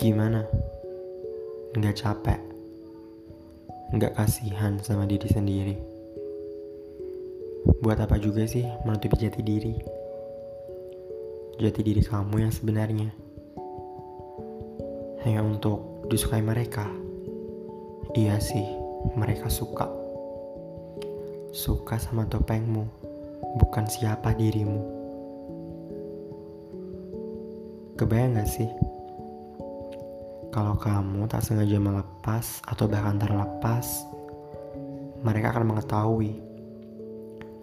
Gimana? Nggak capek? Nggak kasihan sama diri sendiri? Buat apa juga sih menutupi jati diri? Jati diri kamu yang sebenarnya. Hanya untuk disukai mereka. Iya sih, mereka suka. Suka sama topengmu, bukan siapa dirimu. Kebayang gak sih? Kalau kamu tak sengaja melepas atau bahkan terlepas, mereka akan mengetahui.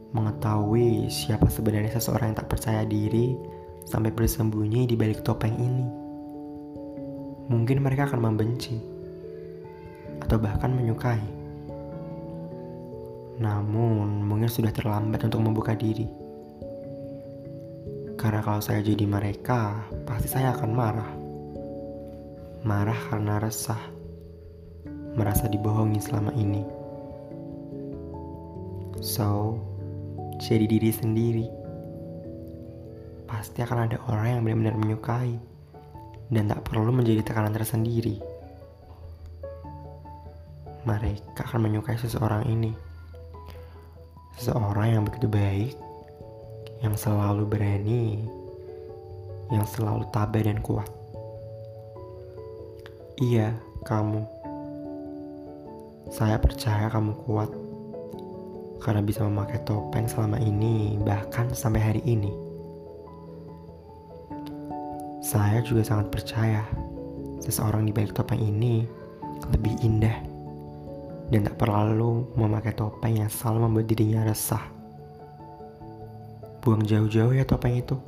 Mengetahui siapa sebenarnya seseorang yang tak percaya diri sampai bersembunyi di balik topeng ini. Mungkin mereka akan membenci atau bahkan menyukai. Namun, mungkin sudah terlambat untuk membuka diri. Karena kalau saya jadi mereka, pasti saya akan marah marah karena resah, merasa dibohongi selama ini. So, jadi diri sendiri. Pasti akan ada orang yang benar-benar menyukai dan tak perlu menjadi tekanan tersendiri. Mereka akan menyukai seseorang ini. Seseorang yang begitu baik, yang selalu berani, yang selalu tabah dan kuat. Iya, kamu. Saya percaya kamu kuat karena bisa memakai topeng selama ini, bahkan sampai hari ini. Saya juga sangat percaya seseorang di balik topeng ini lebih indah dan tak perlu memakai topeng yang selalu membuat dirinya resah. Buang jauh-jauh ya topeng itu.